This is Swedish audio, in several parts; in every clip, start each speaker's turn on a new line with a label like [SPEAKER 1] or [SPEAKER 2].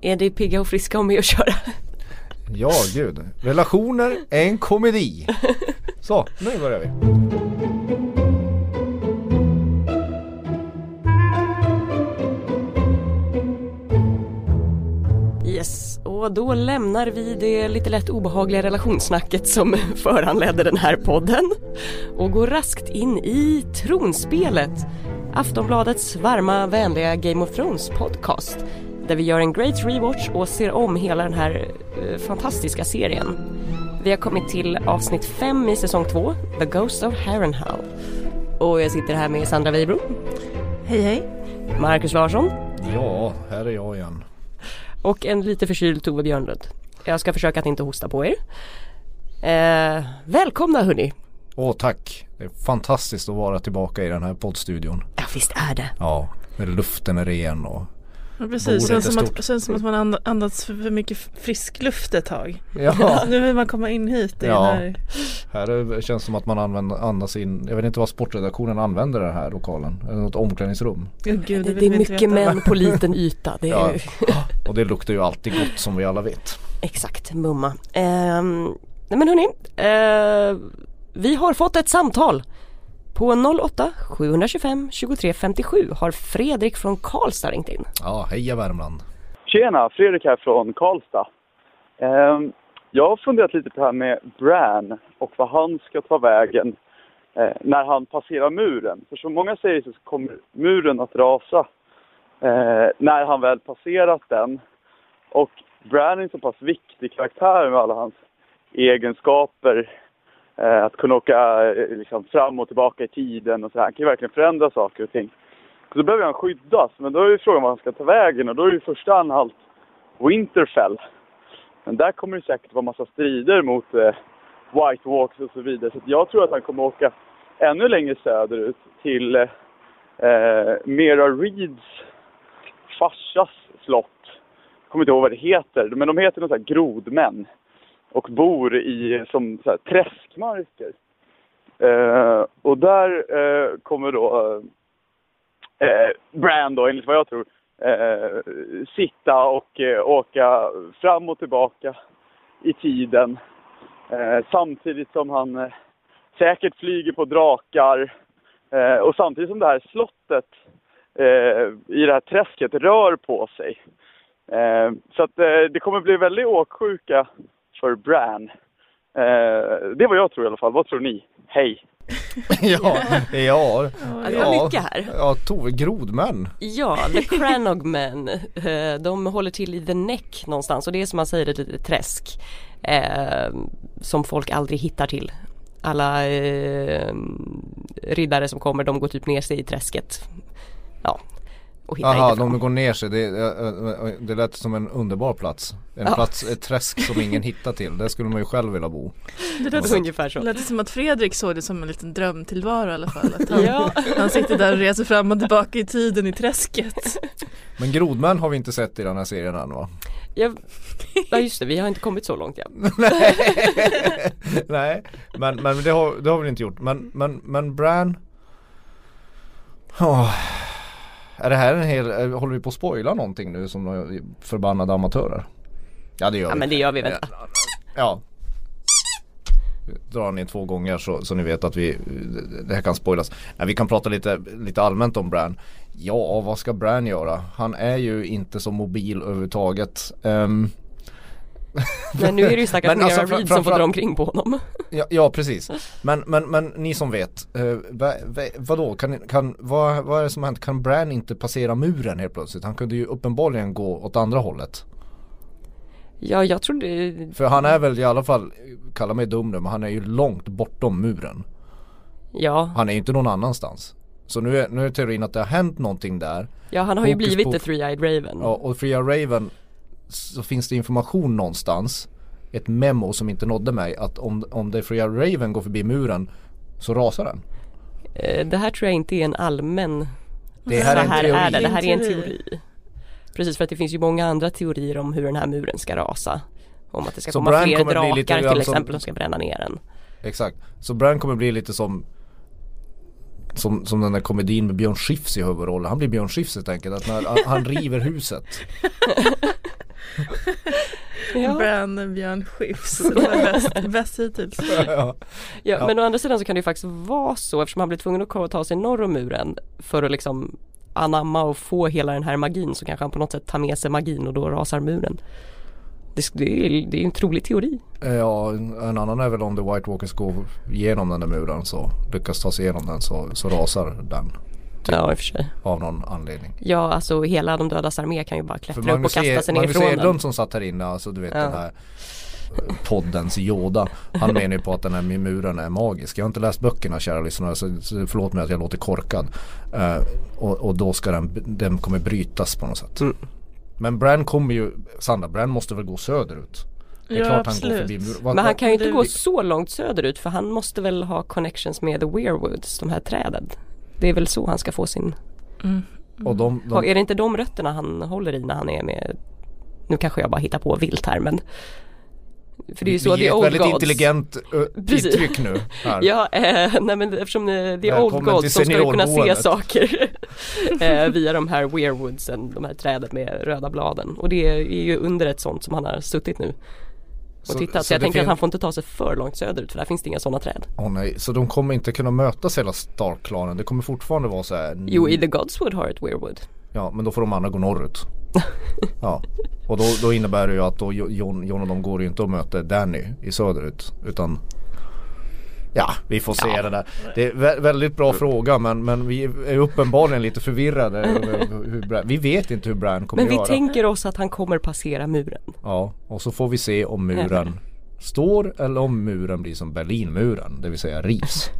[SPEAKER 1] är det pigga och friska och med att köra?
[SPEAKER 2] Ja, gud. Relationer är en komedi. Så, nu börjar vi.
[SPEAKER 1] Yes, och då lämnar vi det lite lätt obehagliga relationssnacket som föranledde den här podden och går raskt in i tronspelet, Aftonbladets varma, vänliga Game of Thrones podcast där vi gör en great rewatch och ser om hela den här eh, fantastiska serien. Vi har kommit till avsnitt 5 i säsong 2, The Ghost of Harrenhal. Och jag sitter här med Sandra Weibro,
[SPEAKER 3] Hej hej.
[SPEAKER 1] Marcus Larsson
[SPEAKER 2] Ja, här är jag igen.
[SPEAKER 1] och en lite förkyld Tove Björnlund. Jag ska försöka att inte hosta på er. Eh, välkomna hörni!
[SPEAKER 2] Åh tack. Det är fantastiskt att vara tillbaka i den här poddstudion.
[SPEAKER 1] Ja visst är det.
[SPEAKER 2] Ja, luften är ren och
[SPEAKER 3] Ja, precis,
[SPEAKER 2] är
[SPEAKER 3] som, att, känns som att man and- andats för, mycket frisk luft ett tag.
[SPEAKER 2] Ja,
[SPEAKER 3] Nu vill man komma in hit i
[SPEAKER 2] Ja.
[SPEAKER 3] här.
[SPEAKER 2] här är, känns som att man använder, andas in, jag vet inte vad sportredaktionen använder den här lokalen. Eller något omklädningsrum.
[SPEAKER 3] Oh, gud,
[SPEAKER 1] det,
[SPEAKER 3] vill
[SPEAKER 1] det är mycket män på liten yta. Det är
[SPEAKER 2] Ja.
[SPEAKER 1] ju,
[SPEAKER 2] Och det luktar ju alltid gott som vi alla vet.
[SPEAKER 1] exakt, mumma. Ehm, nej men hörni, eh, vi har fått ett samtal. På 08 725 23 57 har Fredrik från Karlstad ringt in.
[SPEAKER 2] Ja, heja Värmland.
[SPEAKER 4] Tjena, Fredrik här från Karlstad. Ehm, jag har funderat lite på det här med Bran och vad han ska ta vägen eh, när han passerar muren. För som många säger så kommer muren att rasa eh, när han väl passerat den. Och Bran är en så pass viktig karaktär med alla hans egenskaper. Eh, att kunna åka eh, liksom, fram och tillbaka i tiden och så här. Han kan ju verkligen förändra saker och ting. Så då behöver han skyddas, men då är ju frågan var han ska ta vägen och då är ju första anhalt Winterfell. Men där kommer det säkert vara massa strider mot eh, White Walks och så vidare. Så jag tror att han kommer åka ännu längre söderut till eh, eh Mera Reeds farsas slott. Jag kommer inte ihåg vad det heter, men de heter något sånt här grodmän. Och bor i som så här, träskmarker. Eh, och där eh, kommer då eh, eh Bran då, enligt vad jag tror, eh, sitta och eh, åka fram och tillbaka i tiden. Eh, samtidigt som han eh, säkert flyger på drakar. Eh, och samtidigt som det här slottet eh, i det här träsket rör på sig. Eh, så att eh, det kommer bli väldigt åksjuka för Bran. Eh, det var jag tror i alla fall. Vad tror ni? Hej!
[SPEAKER 2] ja, ja,
[SPEAKER 1] Ja, det var
[SPEAKER 2] ja,
[SPEAKER 1] mycket här.
[SPEAKER 2] ja, Tove, grodmän.
[SPEAKER 1] Ja, The Cranogmen. Eh, De håller till i The Neck någonstans och det är som man säger ett litet träsk. Eh, som folk aldrig hittar till. Alla eh, riddare som kommer de går typ ner sig i träsket. Ja, och inte fram.
[SPEAKER 2] de går ner sig. Det, eh, det lät som en underbar plats. En
[SPEAKER 1] Ja.
[SPEAKER 2] plats, ett träsk som ingen hittar till. Där skulle man ju själv vilja bo.
[SPEAKER 3] Det lät, som,
[SPEAKER 1] Ungefär så.
[SPEAKER 3] det lät som att Fredrik såg det som en liten drömtillvaro i alla fall. Att han,
[SPEAKER 1] Ja.
[SPEAKER 3] han sitter där och reser fram och tillbaka i tiden i träsket.
[SPEAKER 2] Men grodmän har vi inte sett i den här serien än va?
[SPEAKER 1] Ja, ja just det, vi har inte kommit så långt ja.
[SPEAKER 2] Nej, men, men det, har, det har vi inte gjort. Men, men, men Bran Åh. Är det här en hel, är- håller vi på att spoila någonting nu som förbannade amatörer? Ja det gör
[SPEAKER 1] Ja
[SPEAKER 2] vi.
[SPEAKER 1] men det gör vi väl.
[SPEAKER 2] Ja. Drar ni två gånger så, så ni vet att vi, det här kan spoilas. Nej, vi kan prata lite, lite allmänt om Bran. Ja, vad ska Bran göra? Han är ju inte så mobil överhuvudtaget. Ehm,
[SPEAKER 1] Men nu är det ju stackars
[SPEAKER 2] Men alltså,
[SPEAKER 1] Reed som får dra omkring på honom.
[SPEAKER 2] Ja, ja precis. Men, men, men ni som vet, eh, va, va, vadå, kan, kan, vad, vad är det som hänt? Kan Bran inte passera muren helt plötsligt? Han kunde ju uppenbarligen gå åt andra hållet.
[SPEAKER 1] Ja jag trodde,
[SPEAKER 2] För han är väl i alla fall, kalla mig dum nu, men han är ju långt bortom muren.
[SPEAKER 1] ja,
[SPEAKER 2] Han är ju inte någon annanstans. Så nu är, nu är teorin att det har hänt någonting där.
[SPEAKER 1] ja han har ju
[SPEAKER 2] Fokus
[SPEAKER 1] blivit
[SPEAKER 2] på-
[SPEAKER 1] the three-eyed raven.
[SPEAKER 2] Ja, och Fria Raven så finns det information någonstans, ett memo som inte nådde mig, att om, om det Fria Raven går förbi muren så rasar den.
[SPEAKER 1] Eh, Det här tror jag inte är en allmän
[SPEAKER 2] Det här är en
[SPEAKER 1] så här
[SPEAKER 2] teori.
[SPEAKER 1] är det, det här är en
[SPEAKER 3] Teori.
[SPEAKER 1] Precis för att det finns ju många andra teorier om hur den här muren ska rasa. Om att det ska
[SPEAKER 2] Så
[SPEAKER 1] komma
[SPEAKER 2] Bran
[SPEAKER 1] fler drakar
[SPEAKER 2] lite
[SPEAKER 1] till
[SPEAKER 2] som-
[SPEAKER 1] exempel som ska bränna ner den.
[SPEAKER 2] Exakt. Så Bran kommer bli lite som som, som den där komedin med Björn Skifs i huvudrollen. Han blir Björn Skifs helt enkelt. Att när han river huset.
[SPEAKER 1] Ja.
[SPEAKER 3] Bran Björn Skifs. Bäst, bäst hittills.
[SPEAKER 2] ja.
[SPEAKER 1] Ja,
[SPEAKER 2] Ja.
[SPEAKER 1] men å andra sidan så kan det ju faktiskt vara så eftersom han blir tvungen att ta sig norr om muren för att liksom anamma och få hela den här magin så kanske han på något sätt tar med sig magin och då rasar muren. Det, det, är, det är en trolig teori.
[SPEAKER 2] Ja, en annan är väl om The White Walkers går igenom den där muren så lyckas ta sig igenom den så, så rasar den
[SPEAKER 1] Ja i och för sig.
[SPEAKER 2] av någon anledning.
[SPEAKER 1] Ja alltså hela de dödas armé kan ju bara klättra upp och
[SPEAKER 2] Magnus,
[SPEAKER 1] kasta
[SPEAKER 2] e-
[SPEAKER 1] sig
[SPEAKER 2] Magnus
[SPEAKER 1] nerifrån
[SPEAKER 2] Edlund
[SPEAKER 1] den.
[SPEAKER 2] som satt här inne, alltså du vet
[SPEAKER 1] Ja.
[SPEAKER 2] den här eh, poddens Yoda. Han menar ju på att den här muren är magisk. Jag har inte läst böckerna kära lyssnare så, förlåt mig att jag låter korkad. Eh, och, och då ska den, den kommer brytas på något sätt.
[SPEAKER 1] Mm.
[SPEAKER 2] Men Bran kommer ju, Sandra, Bran måste väl gå söderut? Det är
[SPEAKER 3] Ja,
[SPEAKER 2] klart han går
[SPEAKER 3] absolut.
[SPEAKER 2] förbi muren.
[SPEAKER 1] Men han kan ju inte
[SPEAKER 3] det-
[SPEAKER 1] gå så långt söderut för han måste väl ha connections med the Weirwoods, de här träden. Det är väl så han ska få sin,
[SPEAKER 3] Mm.
[SPEAKER 2] och de, de,
[SPEAKER 1] är det inte de rötterna han håller i när han är med Nu kanske jag bara hittar på vilt här men För det är ju så
[SPEAKER 2] vi
[SPEAKER 1] the
[SPEAKER 2] ger ett väldigt
[SPEAKER 1] gods
[SPEAKER 2] intelligent uttryck nu. Här.
[SPEAKER 1] Ja, eh, nej men eftersom eh, the old gods så ska kunna se saker eh, via de här weirwoodsen, de här träden med röda bladen. Och det är ju under ett sånt som han har suttit nu och
[SPEAKER 2] Så-
[SPEAKER 1] tittat. Så,
[SPEAKER 2] så
[SPEAKER 1] jag tänker att han får inte ta sig för långt söderut för där finns det inga sådana träd.
[SPEAKER 2] Åh nej, så de kommer inte kunna mötas hela Stark-klanen. Det kommer fortfarande vara så här.
[SPEAKER 1] Jo, i the Godswood har ett weirwood.
[SPEAKER 2] Ja, men då får de andra gå norrut. Ja, och då, då innebär det ju att då Jo- Jon, Jon och de går ju inte och möter Danny i söderut. Utan Ja, vi får se
[SPEAKER 1] Ja.
[SPEAKER 2] det där. Det är vä- väldigt bra fråga men, men vi är uppenbarligen lite förvirrade. hur Bran, vi vet inte hur Bran kommer
[SPEAKER 1] Men vi
[SPEAKER 2] göra.
[SPEAKER 1] tänker oss att han kommer passera muren.
[SPEAKER 2] Ja, och så får vi se om muren står eller om muren blir som Berlinmuren, det vill säga rivs.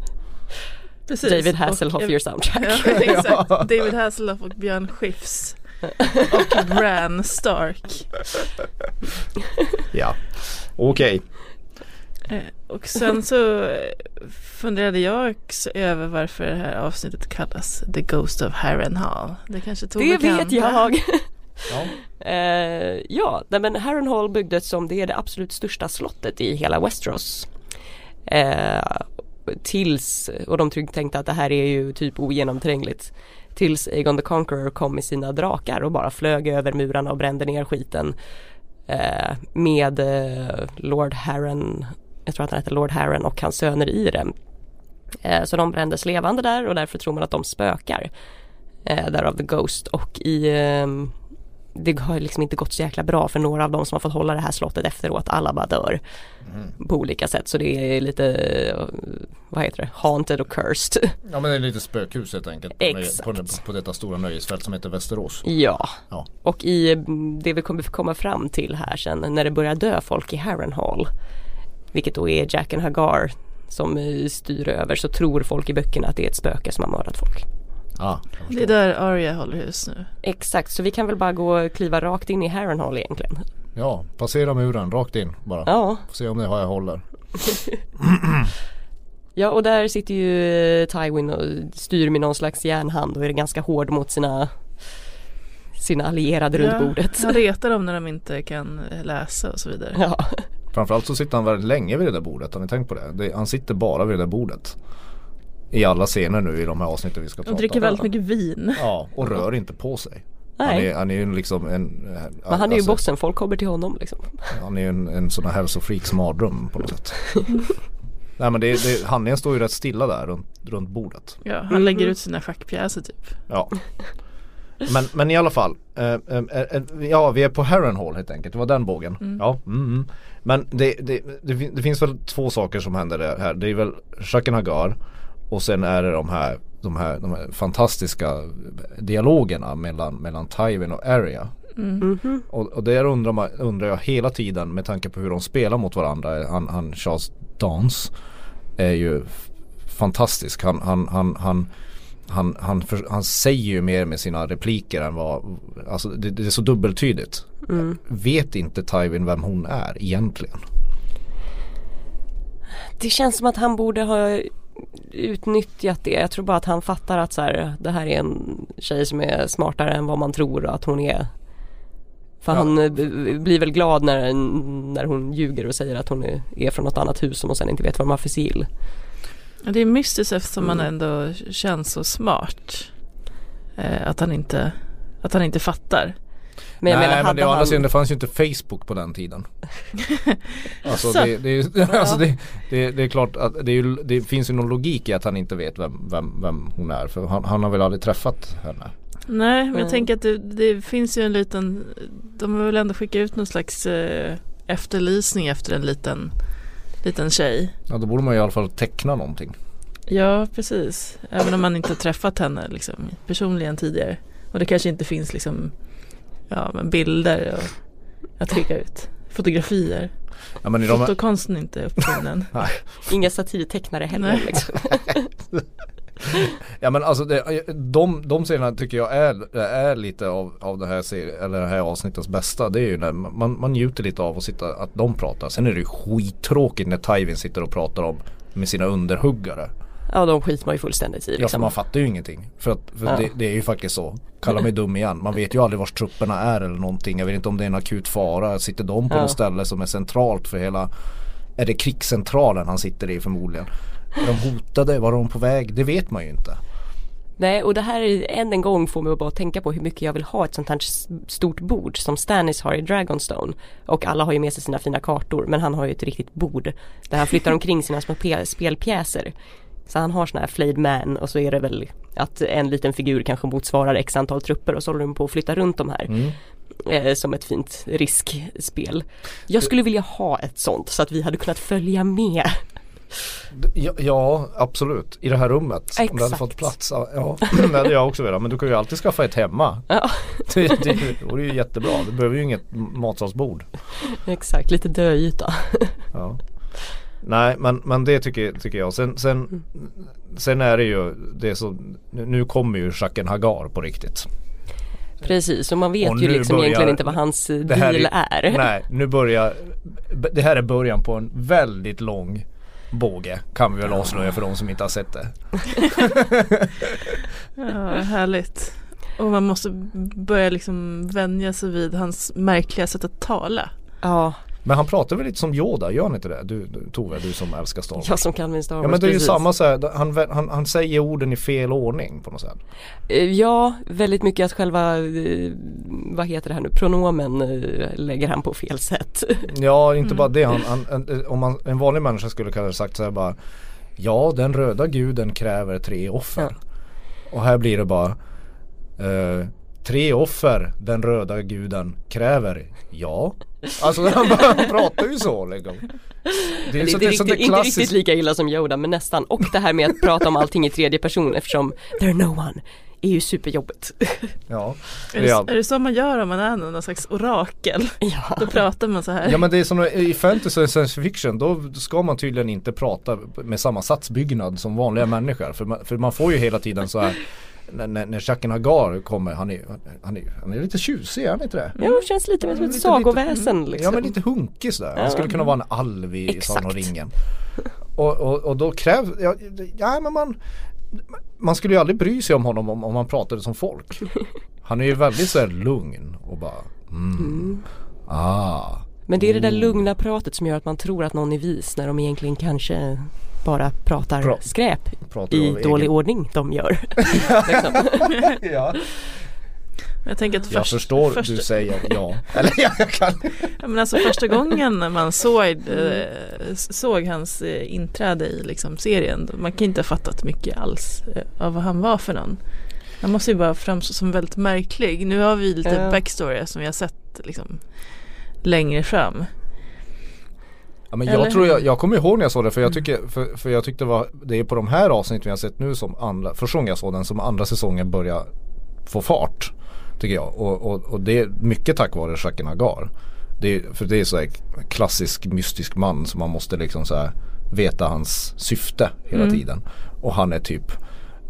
[SPEAKER 3] Precis.
[SPEAKER 1] David
[SPEAKER 3] Och-
[SPEAKER 1] Hasselhoff
[SPEAKER 3] jag-
[SPEAKER 1] your soundtrack.
[SPEAKER 3] Ja, exakt. David Hasselhoff och Björn Skifs. Och Bran Stark.
[SPEAKER 2] Ja, okej.
[SPEAKER 3] Eh, Och sen så eh, funderade jag också över varför det här avsnittet kallas The Ghost of Harrenhal. Det kanske Tove
[SPEAKER 1] Det vet jag!
[SPEAKER 2] Ja.
[SPEAKER 1] Eh, ja, nej, men Harrenhal byggdes som det är det absolut största slottet i hela Westeros. Eh, tills, och de tänkte att det här är ju typ ogenomträngligt. Tills Aegon the Conqueror kom med sina drakar och bara flög över murarna och brände ner skiten. Eh, med eh, Lord Harren, jag tror att han heter Lord Harren och hans söner i det. Eh, så de brändes levande där och därför tror man att de spökar. Eh, därav The Ghost och i ehm, det har liksom inte gått så jäkla bra för några av dem som har fått hålla det här slottet efteråt. Alla bara dör på olika sätt. Så det är lite, eh, vad heter det, haunted och cursed.
[SPEAKER 2] Ja men det är lite spökhus helt enkelt på,
[SPEAKER 1] Exakt.
[SPEAKER 2] på, på detta stora nöjesfält som heter Västerås.
[SPEAKER 1] Ja,
[SPEAKER 2] Ja.
[SPEAKER 1] och i mm, det vi kommer komma fram till här sen när det börjar dö folk i Harrenhal. Vilket då är Jack and Hagar som eh, styr över så tror folk i böckerna att det är ett spöke som har mördat folk.
[SPEAKER 2] Ja,
[SPEAKER 3] Det är där Arya håller hus nu.
[SPEAKER 1] Exakt, så vi kan väl bara gå och kliva rakt in i Harrenhal egentligen.
[SPEAKER 2] ja, passera muren rakt in bara.
[SPEAKER 1] Ja,
[SPEAKER 2] Får se om det har jag håller.
[SPEAKER 1] Ja och där sitter ju eh, Tywin och styr med någon slags järnhand och är ganska hård mot sina sina allierade runt bordet.
[SPEAKER 3] Han retar dem när de inte kan eh, läsa och så vidare.
[SPEAKER 1] Ja.
[SPEAKER 2] Framförallt så sitter han väldigt länge vid det där bordet. Har ni tänkt på det? det han sitter bara vid det där bordet. I alla scener nu i de här avsnitten vi ska prata
[SPEAKER 3] Och dricker
[SPEAKER 2] om.
[SPEAKER 3] väldigt mycket vin.
[SPEAKER 2] Ja, och rör inte på sig. Han
[SPEAKER 1] Nej,
[SPEAKER 2] är, han är ju liksom en...
[SPEAKER 1] men han är ju
[SPEAKER 2] alltså,
[SPEAKER 1] bossen, folk kommer till honom liksom.
[SPEAKER 2] Han är ju en, en sån här hälsofreaks mardröm på något sätt. Nej men det, det, handlingen står ju rätt stilla där runt, runt bordet.
[SPEAKER 3] Ja, han lägger ut sina schackpjäser typ.
[SPEAKER 2] Ja. Men, men i alla fall. Eh, eh, eh, ja vi är på Harrenhal helt enkelt. Det var den bågen. Ja. Mm, mm. Men det, det, det, det finns väl två saker som händer där här. Det är väl Jaqen Hagar. Och sen är det de här, de här, de här fantastiska dialogerna mellan, mellan Tywin och Arya.
[SPEAKER 1] Mhm.
[SPEAKER 2] Och, och där undrar, man, undrar jag hela tiden med tanke på hur de spelar mot varandra. Han, han Charles Dance är ju fantastisk. Han, han, han, han, han, han, för, han säger ju mer med sina repliker än vad, alltså det, det är så dubbeltydigt.
[SPEAKER 1] Mm.
[SPEAKER 2] Vet inte Tywin vem hon är egentligen?
[SPEAKER 1] Det känns som att han borde ha utnyttjat det. Jag tror bara att han fattar att så här, det här är en tjej som är smartare än vad man tror att hon är. För
[SPEAKER 2] Ja.
[SPEAKER 1] han eh, blir väl glad när, när hon ljuger och säger att hon är, är från något annat hus som hon sen inte vet vad de har för sigill.
[SPEAKER 3] Det är mystiskt eftersom han
[SPEAKER 1] Mm.
[SPEAKER 3] ändå känns så smart. Eh, att, han inte, att han inte fattar.
[SPEAKER 1] Men jag
[SPEAKER 2] Nej
[SPEAKER 1] menar,
[SPEAKER 2] men det,
[SPEAKER 1] han...
[SPEAKER 2] sidan, det fanns ju inte Facebook på den tiden. alltså, det, det, är- alltså det, det, det är klart att det, är ju, det finns ju någon logik i att han inte vet vem, vem, vem hon är. För han, han har väl aldrig träffat henne.
[SPEAKER 3] Nej, men jag tänker att det, det finns ju en liten, de har väl ändå skickat ut någon slags eh, efterlysning efter en liten, liten tjej.
[SPEAKER 2] Ja då borde man i alla fall teckna någonting.
[SPEAKER 3] Ja, precis. Även om man inte har träffat henne liksom, personligen tidigare. Och det kanske inte finns liksom, ja, men bilder och, att skicka ut. Fotografier.
[SPEAKER 2] Ja men i
[SPEAKER 3] Fotokonsten är inte uppfunnen.
[SPEAKER 1] Inga satirtecknare heller liksom.
[SPEAKER 2] Ja men alltså det, de, de scenerna tycker jag är, är lite av, av det här serien, eller det här avsnittets bästa. Det är ju när man, man njuter lite av att sitta, att de pratar. Sen är det ju skittråkigt när Tywin sitter och pratar om med sina underhuggare.
[SPEAKER 1] Ja de skiter man ju fullständigt i
[SPEAKER 2] Ja för
[SPEAKER 1] liksom.
[SPEAKER 2] man fattar ju ingenting. För, att, för
[SPEAKER 1] Ja.
[SPEAKER 2] det, det är ju faktiskt så. Kalla mig dum igen. Man vet ju aldrig vars trupperna är eller någonting. Jag vet inte om det är en akut fara. Sitter de på
[SPEAKER 1] Ja.
[SPEAKER 2] något ställe som är centralt för hela Är det krigscentralen han sitter i förmodligen? De hotade? Var de på väg? Det vet man ju inte.
[SPEAKER 1] Nej och det här är än en gång får mig att bara tänka på hur mycket jag vill ha ett sånt här stort bord som Stannis har i Dragonstone. Och alla har ju med sig sina fina kartor men han har ju ett riktigt bord där han flyttar omkring sina små pe- spelpjäser. Så han har såna här flayed man och så är det väl att en liten figur kanske motsvarar x antal trupper och så håller de på att flytta runt de här.
[SPEAKER 2] Mm.
[SPEAKER 1] Eh, som ett fint riskspel. Jag skulle vilja ha ett sånt så att vi hade kunnat följa med.
[SPEAKER 2] Ja, ja absolut, i det här rummet. Om det hade
[SPEAKER 1] Exakt.
[SPEAKER 2] fått plats. Ja, det hade jag också velat. Men du kan ju alltid skaffa ett hemma.
[SPEAKER 1] Ja,
[SPEAKER 2] Det, det, det vore ju jättebra. Du behöver ju inget matsalsbord.
[SPEAKER 1] exakt, lite döyta.
[SPEAKER 2] Ja. Nej men, men det tycker, tycker jag. Sen, sen, sen är det ju det som, nu kommer ju Jaqen Hagar på riktigt.
[SPEAKER 1] Precis, och man vet
[SPEAKER 2] Och
[SPEAKER 1] ju liksom
[SPEAKER 2] börjar-
[SPEAKER 1] egentligen inte vad hans deal är.
[SPEAKER 2] Nej, nu börjar, det här är början på en väldigt lång båge kan vi väl avslöja för de som inte har sett det.
[SPEAKER 3] Ja, härligt. Och man måste börja liksom vänja sig vid hans märkliga sätt att tala.
[SPEAKER 1] Ja,
[SPEAKER 2] Men han pratar väl lite som Yoda, gör han inte det? Du, du Tove, du som älskar Star Wars.
[SPEAKER 1] jag som kan min Star Wars.
[SPEAKER 2] Ja men det är ju
[SPEAKER 1] precis.
[SPEAKER 2] samma så här, han, han, han säger orden i fel ordning på något sätt.
[SPEAKER 1] Eh, Ja, väldigt mycket att själva, eh, vad heter det här nu, pronomen eh, lägger han på fel sätt.
[SPEAKER 2] Ja inte bara det, han, han, en, om man, en vanlig människa skulle kanske sagt så här bara Ja den röda guden kräver tre offer. Och här blir det bara eh, Tre offer den röda guden kräver Ja Alltså han, bara- han pratar ju så liksom Det är,
[SPEAKER 1] Det
[SPEAKER 2] så,
[SPEAKER 1] är
[SPEAKER 2] det är
[SPEAKER 1] riktigt, inte riktigt lika illa som Yoda men nästan. Och det här med att prata om allting i tredje person eftersom there no one är ju superjobbigt.
[SPEAKER 2] Ja,
[SPEAKER 3] Är det,
[SPEAKER 2] Ja.
[SPEAKER 3] är det så man gör om man är någon slags orakel?
[SPEAKER 1] ja.
[SPEAKER 3] Då pratar man så här.
[SPEAKER 2] Ja men det är som i fantasy och science fiction då ska man tydligen inte prata med samma satsbyggnad som vanliga människor. För man, för man får ju hela tiden så här när, när, när Jaqen Hagar kommer, han är, han, är, han är lite tjusig, är han inte det?
[SPEAKER 1] Jo, känns lite mer som ett
[SPEAKER 2] Lite-
[SPEAKER 1] sagoväsen
[SPEAKER 2] lite,
[SPEAKER 1] liksom.
[SPEAKER 2] Ja men lite hunkig sådär. Han skulle kunna vara en alv i. Sagan om ringen. Och, och, och då krävs, ja, ja men man man skulle ju aldrig bry sig om honom om, om han pratade som folk. Han är ju väldigt såhär lugn och bara mm. Ah.
[SPEAKER 1] Men det är det där lugna pratet som gör att man tror att någon är vis när de egentligen kanske bara pratar
[SPEAKER 2] Bra.
[SPEAKER 1] skräp
[SPEAKER 2] Pratar
[SPEAKER 1] i dålig
[SPEAKER 2] egen-
[SPEAKER 1] ordning de gör. liksom.
[SPEAKER 2] ja.
[SPEAKER 3] Jag tänker att
[SPEAKER 2] Jag
[SPEAKER 3] först,
[SPEAKER 2] förstår
[SPEAKER 3] första,
[SPEAKER 2] du säger ja. Eller ja, jag kan.
[SPEAKER 3] ja, men alltså första gången man såg, eh, såg hans eh, inträde i liksom, serien, man kan inte ha fattat mycket alls eh, av vad han var för någon. Han måste ju bara framstå som väldigt märklig. Nu har vi lite
[SPEAKER 1] Ja.
[SPEAKER 3] backstory som vi har sett liksom, längre fram.
[SPEAKER 2] Ja, men
[SPEAKER 3] Eller
[SPEAKER 2] jag tror jag, jag kommer ihåg när jag såg det för jag tycker, för, för jag tyckte det var, det är på de här avsnitten vi har sett nu som andra, första gången jag såg den som andra säsongen börjar få fart. Tycker jag och, och, och det är mycket tack vare Jaqen Hagar. Det för det är så här klassisk mystisk man som man måste liksom så här veta hans syfte hela
[SPEAKER 3] Mm.
[SPEAKER 2] tiden. Och han är typ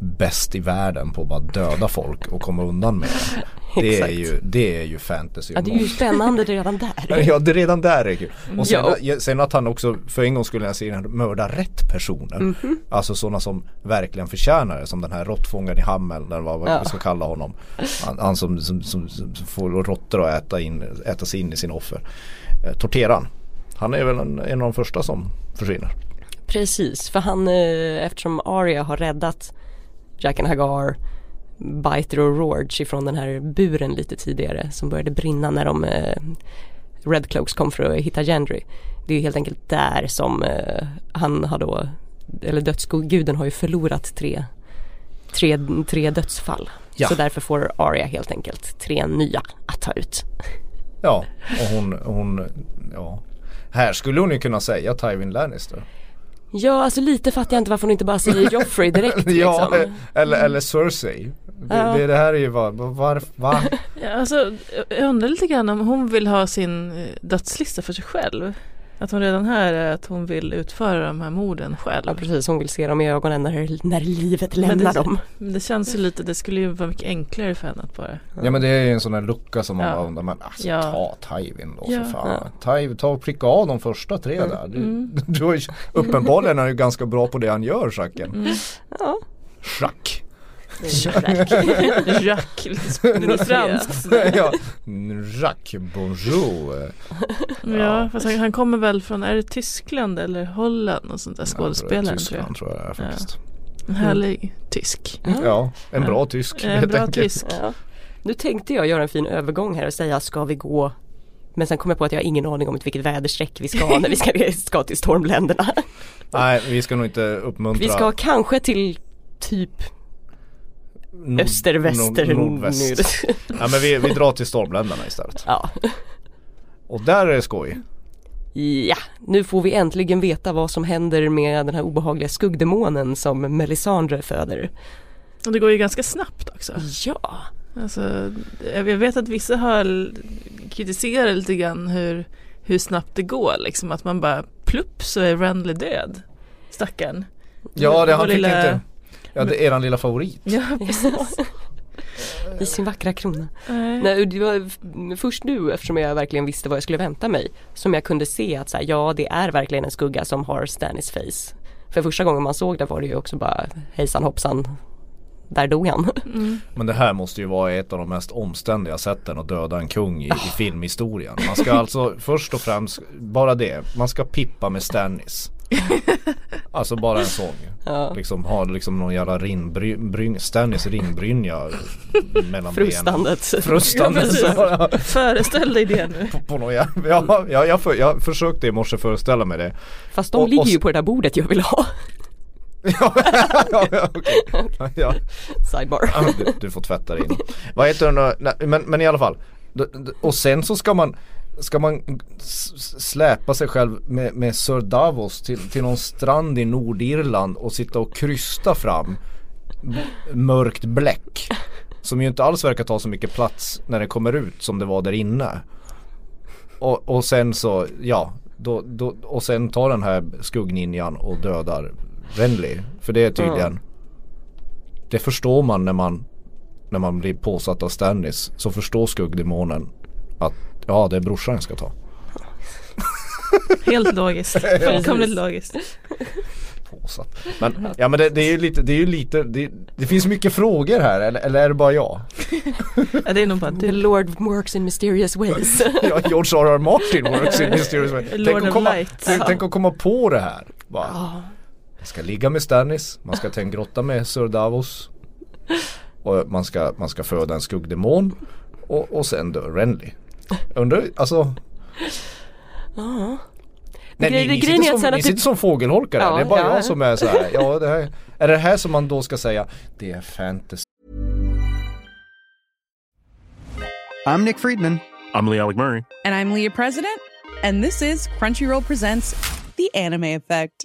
[SPEAKER 2] bäst i världen på att bara döda folk och komma undan med det. Det är ju, det är ju fantasy.
[SPEAKER 1] Ja det är ju spännande redan där.
[SPEAKER 2] Ja det redan där är kul. Och sen,
[SPEAKER 1] Ja.
[SPEAKER 2] sen att han också för en gång skulle jag säga mördar rätt personer.
[SPEAKER 1] Mhm.
[SPEAKER 2] Alltså sådana som verkligen förtjänar det. Som den här råttfångaren i Hammel eller vad vad
[SPEAKER 1] Ja.
[SPEAKER 2] ska kalla honom. Han, han som, som, som, som får råttor att äta, in, äta sig in i sin offer. Eh, torteran. Han är väl en, en av de första som försvinner.
[SPEAKER 1] Precis, för han eh, eftersom Arya har räddat Jaqen Hagar Biter och Rorge ifrån den här buren lite tidigare som började brinna när de eh, Red Cloaks kom för att hitta Gendry. Det är helt enkelt där som eh, han har då, eller dödsguden har ju förlorat tre, tre, tre dödsfall.
[SPEAKER 2] Ja.
[SPEAKER 1] Så därför får Arya helt enkelt tre nya att ta ut.
[SPEAKER 2] Ja, och hon, hon, ja. Här skulle hon ju kunna säga Tywin Lannister.
[SPEAKER 1] Ja, alltså lite fattar jag inte varför hon inte bara säger Joffrey direkt
[SPEAKER 2] ja,
[SPEAKER 1] liksom.
[SPEAKER 2] eller, eller Cersei. Det,
[SPEAKER 1] Ja.
[SPEAKER 2] det, det här är ju vad, var, va?
[SPEAKER 3] Ja, alltså, jag undrar lite grann om hon vill ha sin eh, dödslista för sig själv. Att hon redan här är att hon vill utföra de här morden själv.
[SPEAKER 1] Ja precis, hon vill se dem i ögonen när, när livet
[SPEAKER 3] Men
[SPEAKER 1] lämnar
[SPEAKER 3] det-
[SPEAKER 1] dem.
[SPEAKER 3] Men det känns ju lite, det skulle ju vara mycket enklare för henne att bara
[SPEAKER 2] Ja men det är ju en sån här lucka som man
[SPEAKER 3] Ja.
[SPEAKER 2] bara men alltså
[SPEAKER 3] Ja.
[SPEAKER 2] ta Tywin då
[SPEAKER 3] Ja.
[SPEAKER 2] för fan. Tywin, ta och pricka av de första tre där. Du,
[SPEAKER 3] Mm.
[SPEAKER 2] du har ju, uppenbarligen är ju ganska bra på det han gör Jacken.
[SPEAKER 3] Mm.
[SPEAKER 1] Ja.
[SPEAKER 2] Schack.
[SPEAKER 3] Jack, lite, lite franskt.
[SPEAKER 2] ja. Jacques, bonjour.
[SPEAKER 3] Ja, fast han, han kommer väl från, är det Tyskland eller Holland och sånt där skådespelare tror
[SPEAKER 2] Tyskland tror jag det är faktiskt.
[SPEAKER 3] jag. En härlig tysk.
[SPEAKER 2] Ja, en bra
[SPEAKER 3] Ja.
[SPEAKER 2] tysk.
[SPEAKER 3] En
[SPEAKER 2] helt
[SPEAKER 3] bra
[SPEAKER 2] enkelt.
[SPEAKER 3] tysk.
[SPEAKER 1] Ja. Nu tänkte jag göra en fin övergång här och säga ska vi gå men sen kom jag på att jag har ingen aning om vilket väderstreck vi ska när vi ska, ska till stormländerna.
[SPEAKER 2] Nej, vi ska nog inte uppmuntra
[SPEAKER 1] Vi ska kanske till typ
[SPEAKER 2] nord-
[SPEAKER 1] öster, väster,
[SPEAKER 2] nord- nordväst. Ja men vi, vi drar till stormländerna istället.
[SPEAKER 1] Ja.
[SPEAKER 2] Och där är det skoj.
[SPEAKER 1] ja, nu får vi äntligen veta vad som händer med den här obehagliga skuggdemonen som Melisandre föder.
[SPEAKER 3] Och det går ju ganska snabbt också.
[SPEAKER 1] Ja,
[SPEAKER 3] Alltså, jag vet att vissa har kritiserat lite grann hur, hur snabbt det går liksom. Att man bara plupp så är Randley död. Stackarn.
[SPEAKER 2] Ja det han
[SPEAKER 3] Vår
[SPEAKER 2] fick
[SPEAKER 3] lilla-
[SPEAKER 2] inte Ja det är eran lilla favorit.
[SPEAKER 3] Ja, precis.
[SPEAKER 1] i sin vackra krona.
[SPEAKER 3] Nej.
[SPEAKER 1] Nej, det var först nu eftersom jag verkligen visste vad jag skulle vänta mig som jag kunde se att så här, ja det är verkligen en skugga som har Stannis face. För första gången man såg det var det ju också bara hejsan hoppsan, där dog han.
[SPEAKER 3] Mm.
[SPEAKER 2] Men det här måste ju vara ett av de mest omständiga sätten att döda en kung i, i filmhistorien. Man ska alltså först och främst, bara det, man ska pippa med Stannis. Alltså bara en sång.
[SPEAKER 1] Ja.
[SPEAKER 2] Liksom ha liksom någon jävla rinbryn, Stannis ringbrynja mellan benen.
[SPEAKER 1] Frustandet.
[SPEAKER 2] Frustande.
[SPEAKER 3] Ja, Föreställ dig det nu.
[SPEAKER 2] på, på någon jävla, ja, ja, jag, för, jag försökte i morse föreställa mig det.
[SPEAKER 1] Fast de
[SPEAKER 2] Och-
[SPEAKER 1] ligger
[SPEAKER 2] och-
[SPEAKER 1] ju på det där bordet jag vill ha.
[SPEAKER 2] ja, ja, ja.
[SPEAKER 1] Sidebar.
[SPEAKER 2] Du, du får tvätta dig in. Vad heter den men, men i alla fall. Och sen så ska man Ska man släpa sig själv med, med Sir Davos till, till någon strand i Nordirland och sitta och krysta fram mörkt bläck. Som ju inte alls verkar ta så mycket plats när det kommer ut som det var där inne. Och, och sen så, ja. Då, då, och sen tar den här skuggninjan och dödar Renly. För det är tydligen det förstår man när man när man blir påsatt av Stannis så förstår skuggdemonen att ja det är brorsan jag ska ta.
[SPEAKER 3] Helt logiskt. Fullkomligt logiskt.
[SPEAKER 2] Påsatt. Men ja men det, det är ju lite, det är ju lite, det, det finns mycket frågor här eller, eller är det bara jag?
[SPEAKER 3] Ja, det är nog bara
[SPEAKER 1] The
[SPEAKER 3] du.
[SPEAKER 1] Lord works in mysterious ways.
[SPEAKER 2] Ja, George R.R. Martin works in mysterious way. Tänk
[SPEAKER 3] Lord
[SPEAKER 2] att
[SPEAKER 3] of
[SPEAKER 2] komma,
[SPEAKER 3] Light.
[SPEAKER 2] tänk, tänk att komma på det här. Bara, man ska ligga med Stannis, man ska ta en grotta med Sir Davos. Och man ska, man ska föda en skuggdemon. Och, och sen dör Renly. Undrar, alltså
[SPEAKER 1] Ja.
[SPEAKER 2] Nej, ni, ni, sitter som, ni sitter
[SPEAKER 1] det-
[SPEAKER 2] som fågelholkar.
[SPEAKER 1] Ja,
[SPEAKER 2] det är bara
[SPEAKER 1] ja.
[SPEAKER 2] jag som är så här. Ja, det här, är det här som man då ska säga Det är fantasy
[SPEAKER 5] I'm Nick Friedman.
[SPEAKER 6] I'm Lee Alec Murray.
[SPEAKER 7] And I'm Leah President, and this is Crunchyroll Presents The Anime Effect.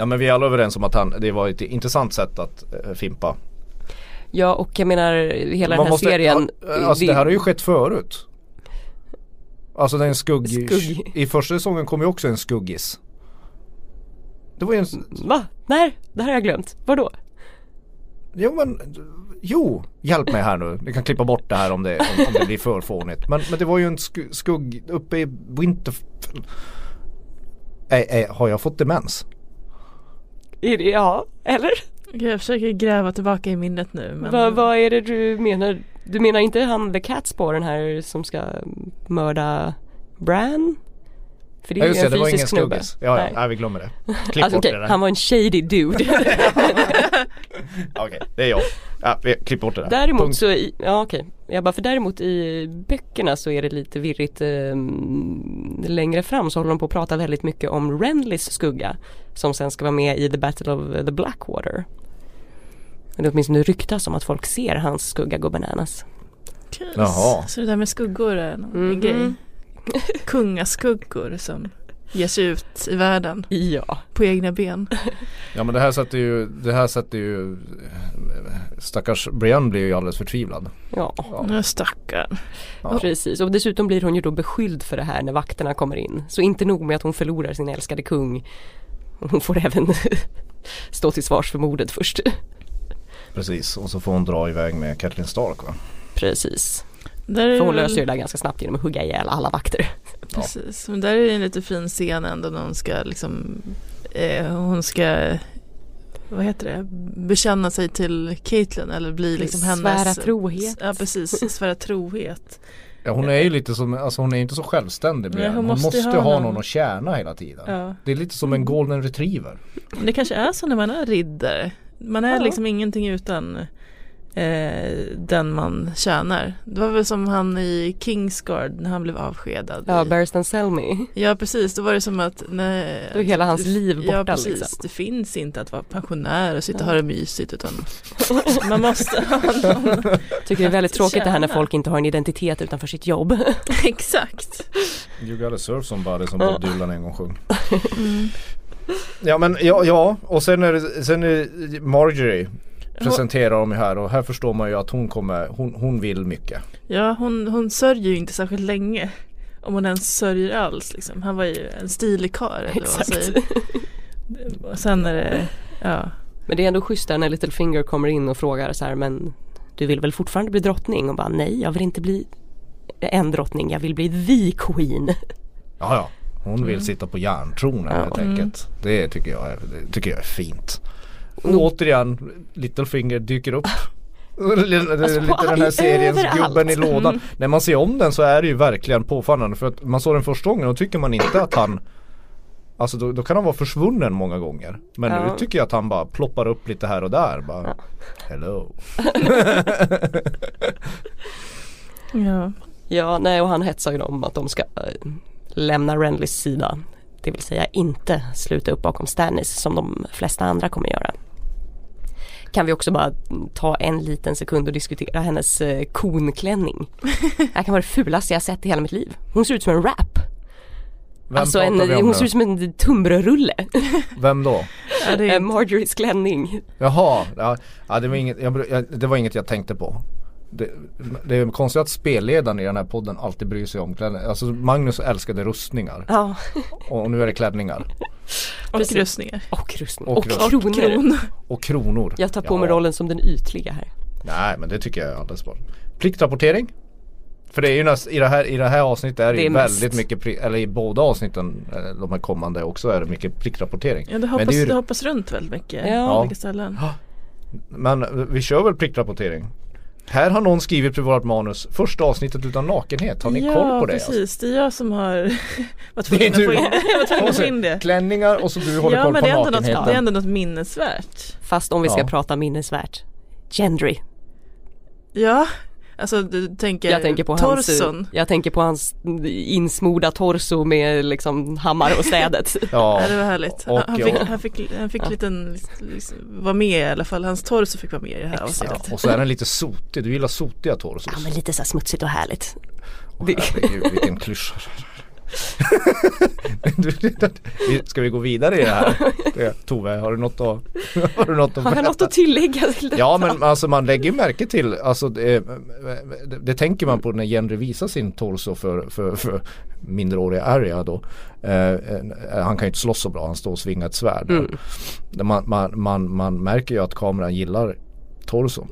[SPEAKER 2] Ja men vi är alla överens om att han, det var ett intressant sätt att eh, fimpa.
[SPEAKER 1] ja och jag menar hela den
[SPEAKER 2] Man
[SPEAKER 1] här
[SPEAKER 2] måste-
[SPEAKER 1] serien.
[SPEAKER 2] ja, Alltså det här har ju skett förut. Alltså det är en skugg,
[SPEAKER 1] Skugg.
[SPEAKER 2] I första säsongen kom ju också en skuggis. Det var ju en,
[SPEAKER 1] Va? Nej, det här har jag glömt. Vadå?
[SPEAKER 2] jo men, jo, hjälp mig här nu. Ni kan klippa bort det här om det, om, om det blir för fånigt. Men, men det var ju en sku, skugg uppe i Winterfell. Ä, ä, har jag fått demens?
[SPEAKER 1] Är det, ja, eller?
[SPEAKER 3] Jag försöker gräva tillbaka i minnet nu. Men...
[SPEAKER 1] Vad, vad är det du menar? Du menar inte han The Catspaw den här som ska mörda Bran? För det är
[SPEAKER 2] Ja just
[SPEAKER 1] ju
[SPEAKER 2] det,
[SPEAKER 1] en
[SPEAKER 2] det var ingen
[SPEAKER 1] fysisk snubbe.
[SPEAKER 2] Ja, ja,
[SPEAKER 1] Nej.
[SPEAKER 2] nej vi glömmer det. Klipp
[SPEAKER 1] Alltså,
[SPEAKER 2] bort
[SPEAKER 1] okej,
[SPEAKER 2] det där.
[SPEAKER 1] han var en shady dude.
[SPEAKER 2] Okej, det är jag. Ja, vi klipper bort det där.
[SPEAKER 1] Däremot
[SPEAKER 2] Punkt.
[SPEAKER 1] så, i, ja okej. Jag bara, för däremot i böckerna så är det lite virrigt. Eh, längre fram så håller de på att prata väldigt mycket om Renlys skugga. Som sen ska vara med i The Battle of the Blackwater. Men det åtminstone ryktas om att folk ser hans skugga gå bananas.
[SPEAKER 2] Jaha.
[SPEAKER 3] Så det där med skuggor är någon
[SPEAKER 1] Mhm.
[SPEAKER 3] grej. Kungaskuggor som ger sig ut i världen
[SPEAKER 1] Ja.
[SPEAKER 3] på egna ben.
[SPEAKER 2] Ja men det här sätter ju, det här sätter ju Stackars Brienne blir ju alldeles förtvivlad.
[SPEAKER 1] Ja,
[SPEAKER 3] Ja. Stackarn.
[SPEAKER 2] Ja.
[SPEAKER 1] precis. Och dessutom blir hon ju då beskylld för det här när vakterna kommer in. Så inte nog med att hon förlorar sin älskade kung. Hon får även stå till svars för mordet först.
[SPEAKER 2] Precis, och så får hon dra iväg med Catelyn Stark va?
[SPEAKER 1] Precis.
[SPEAKER 3] Där är
[SPEAKER 1] För hon löser ju det där ganska snabbt genom att hugga ihjäl alla vakter.
[SPEAKER 3] Precis, men där är det en lite fin scen ändå när hon ska liksom eh, Hon ska Vad heter det? Bekänna sig till Caitlyn eller bli liksom hennes
[SPEAKER 1] Svära trohet.
[SPEAKER 3] Ja precis, svära trohet
[SPEAKER 2] Ja hon är ju lite som, alltså hon är inte så självständig.
[SPEAKER 3] Nej,
[SPEAKER 2] Hon,
[SPEAKER 3] hon
[SPEAKER 2] måste,
[SPEAKER 3] måste
[SPEAKER 2] ju
[SPEAKER 3] ha
[SPEAKER 2] ha
[SPEAKER 3] någon-
[SPEAKER 2] någon att tjäna hela tiden.
[SPEAKER 3] Ja
[SPEAKER 2] Det är lite som en golden retriever.
[SPEAKER 3] Men det kanske är så när man är riddare Man är
[SPEAKER 1] Ja.
[SPEAKER 3] liksom ingenting utan eh, den man tjänar Det var väl som han i Kingsguard när han blev avskedad
[SPEAKER 1] Ja, Barristan Selmy.
[SPEAKER 3] Ja precis, då var det som att nej,
[SPEAKER 1] Då är hela hans liv
[SPEAKER 3] Ja
[SPEAKER 1] borta,
[SPEAKER 3] precis,
[SPEAKER 1] liksom.
[SPEAKER 3] det finns inte att vara pensionär och sitta och
[SPEAKER 1] Ja.
[SPEAKER 3] ha det mysigt utan man måste ha någon
[SPEAKER 1] Tycker det är väldigt tråkigt det här när
[SPEAKER 3] tjäna.
[SPEAKER 1] folk inte har en identitet utanför sitt jobb.
[SPEAKER 3] Exakt
[SPEAKER 2] You gotta serve somebody som
[SPEAKER 1] Ja.
[SPEAKER 2] Bob Dylan en gång sjöng.
[SPEAKER 3] mm.
[SPEAKER 2] Ja men ja, ja och sen är det, sen är det Marjorie presenterar de ju här och här förstår man ju att hon kommer, hon, hon vill mycket.
[SPEAKER 3] Ja hon, hon sörjer ju inte särskilt länge Om hon ens sörjer alls liksom. Han var ju en stilig karl eller vad man
[SPEAKER 1] Exakt.
[SPEAKER 3] säger Och sen är det, ja
[SPEAKER 1] Men det är ändå schysst där när Littlefinger kommer in och frågar så här men du vill väl fortfarande bli drottning? Och bara nej jag vill inte bli en drottning, jag vill bli the queen.
[SPEAKER 2] Ja ja, hon vill sitta på järntronen
[SPEAKER 1] Ja.
[SPEAKER 2] helt enkelt. Det tycker jag är, tycker jag är fint. Och
[SPEAKER 1] Mm.
[SPEAKER 2] återigen, Littlefinger dyker upp. Lite
[SPEAKER 1] Alltså, på
[SPEAKER 2] den här seriens
[SPEAKER 1] överallt.
[SPEAKER 2] gubben i lådan.
[SPEAKER 3] Mm.
[SPEAKER 2] När man ser om den så är det ju verkligen påfallande för att man såg den första gången och tycker man inte att han Alltså då, då kan han vara försvunnen många gånger. Men
[SPEAKER 1] Ja.
[SPEAKER 2] nu tycker jag att han bara ploppar upp lite här och där. Bara,
[SPEAKER 1] Ja.
[SPEAKER 2] Hello.
[SPEAKER 3] Ja,
[SPEAKER 1] Ja, nej och han hetsar ju dem att de ska eh, lämna Renlys sida. Det vill säga inte sluta upp bakom Stannis som de flesta andra kommer göra. Kan vi också bara ta en liten sekund och diskutera hennes eh, konklänning. Det här kan vara det fulaste jag sett i hela mitt liv. Hon ser ut som en rap.
[SPEAKER 2] Vem
[SPEAKER 1] alltså en,
[SPEAKER 2] pratar vi om
[SPEAKER 1] hon
[SPEAKER 2] nu?
[SPEAKER 1] ser ut som en tunnbrödsrulle.
[SPEAKER 2] Vem då?
[SPEAKER 3] ja det
[SPEAKER 1] Eh,
[SPEAKER 3] är,
[SPEAKER 1] Marjorie's klänning.
[SPEAKER 2] Jaha, ja, ja det, var inget, jag, det var inget jag tänkte på. Det, det är konstigt att spelledaren i den här podden alltid bryr sig om kläder. Alltså Magnus älskade rustningar
[SPEAKER 1] Ja,
[SPEAKER 2] och nu är det klänningar
[SPEAKER 3] och
[SPEAKER 1] precis.
[SPEAKER 3] rustningar
[SPEAKER 1] och rustning.
[SPEAKER 2] Och
[SPEAKER 1] Och,
[SPEAKER 2] rustning.
[SPEAKER 3] Och
[SPEAKER 1] kronor.
[SPEAKER 3] kronor
[SPEAKER 2] och kronor.
[SPEAKER 1] Jag tar på
[SPEAKER 2] Ja.
[SPEAKER 1] mig rollen som den ytliga här.
[SPEAKER 2] Nej men det tycker jag är alldeles bra. Pliktrapportering. För det är ju näst, i, det här, i det här avsnittet är det,
[SPEAKER 1] Det är mest.
[SPEAKER 2] väldigt mycket, pri- eller i båda avsnitten, eh, de här kommande också är det mycket pliktrapportering.
[SPEAKER 3] Ja det
[SPEAKER 2] Men
[SPEAKER 3] hoppas,
[SPEAKER 2] det är ju-
[SPEAKER 3] det hoppas runt väldigt mycket
[SPEAKER 1] Ja.
[SPEAKER 3] på olika ställen
[SPEAKER 2] Men vi kör väl pliktrapportering? Här har någon skrivit på vårt manus första avsnittet utan nakenhet. Har ni
[SPEAKER 3] ja,
[SPEAKER 2] koll på det?
[SPEAKER 3] precis, det är jag som har varit tvungen att få
[SPEAKER 2] du.
[SPEAKER 3] in,
[SPEAKER 2] Alltså,
[SPEAKER 3] det
[SPEAKER 2] Klänningar och så du håller
[SPEAKER 3] Ja
[SPEAKER 2] koll
[SPEAKER 3] men
[SPEAKER 2] på
[SPEAKER 3] ändå något,
[SPEAKER 2] nakenheten.
[SPEAKER 3] det är ändå något minnesvärt
[SPEAKER 1] Fast om vi ska
[SPEAKER 2] Ja.
[SPEAKER 1] prata minnesvärt. Gendry.
[SPEAKER 3] Ja, alltså du tänker,
[SPEAKER 1] Jag tänker på
[SPEAKER 3] torson
[SPEAKER 1] hans, jag tänker på hans insmorda torso med liksom hammare och städet.
[SPEAKER 2] Ja,
[SPEAKER 3] Ja det var härligt.
[SPEAKER 2] Och-
[SPEAKER 3] han, han fick, han fick, han fick
[SPEAKER 1] Ja.
[SPEAKER 3] liten, liksom, vara med i alla fall. Hans torso fick vara med i det här avsnittet.
[SPEAKER 2] och så är den lite sotig. Du gillar sotiga torsos.
[SPEAKER 1] Ja men lite så här smutsigt och härligt.
[SPEAKER 2] Herregud, vilken klyscha. Ska vi gå vidare i det här? Tove, har du något att, har du något att
[SPEAKER 1] Har jag något att tillägga till detta?
[SPEAKER 2] Ja men alltså man lägger ju märke till, alltså det, det, det tänker man på när Jenry visar sin torso för, för, för mindreåriga Arya då. Eh, eh, han kan ju inte slåss så bra, han står och svingar ett svärd.
[SPEAKER 1] Mm.
[SPEAKER 2] Man, man, man, man märker ju att kameran gillar torson.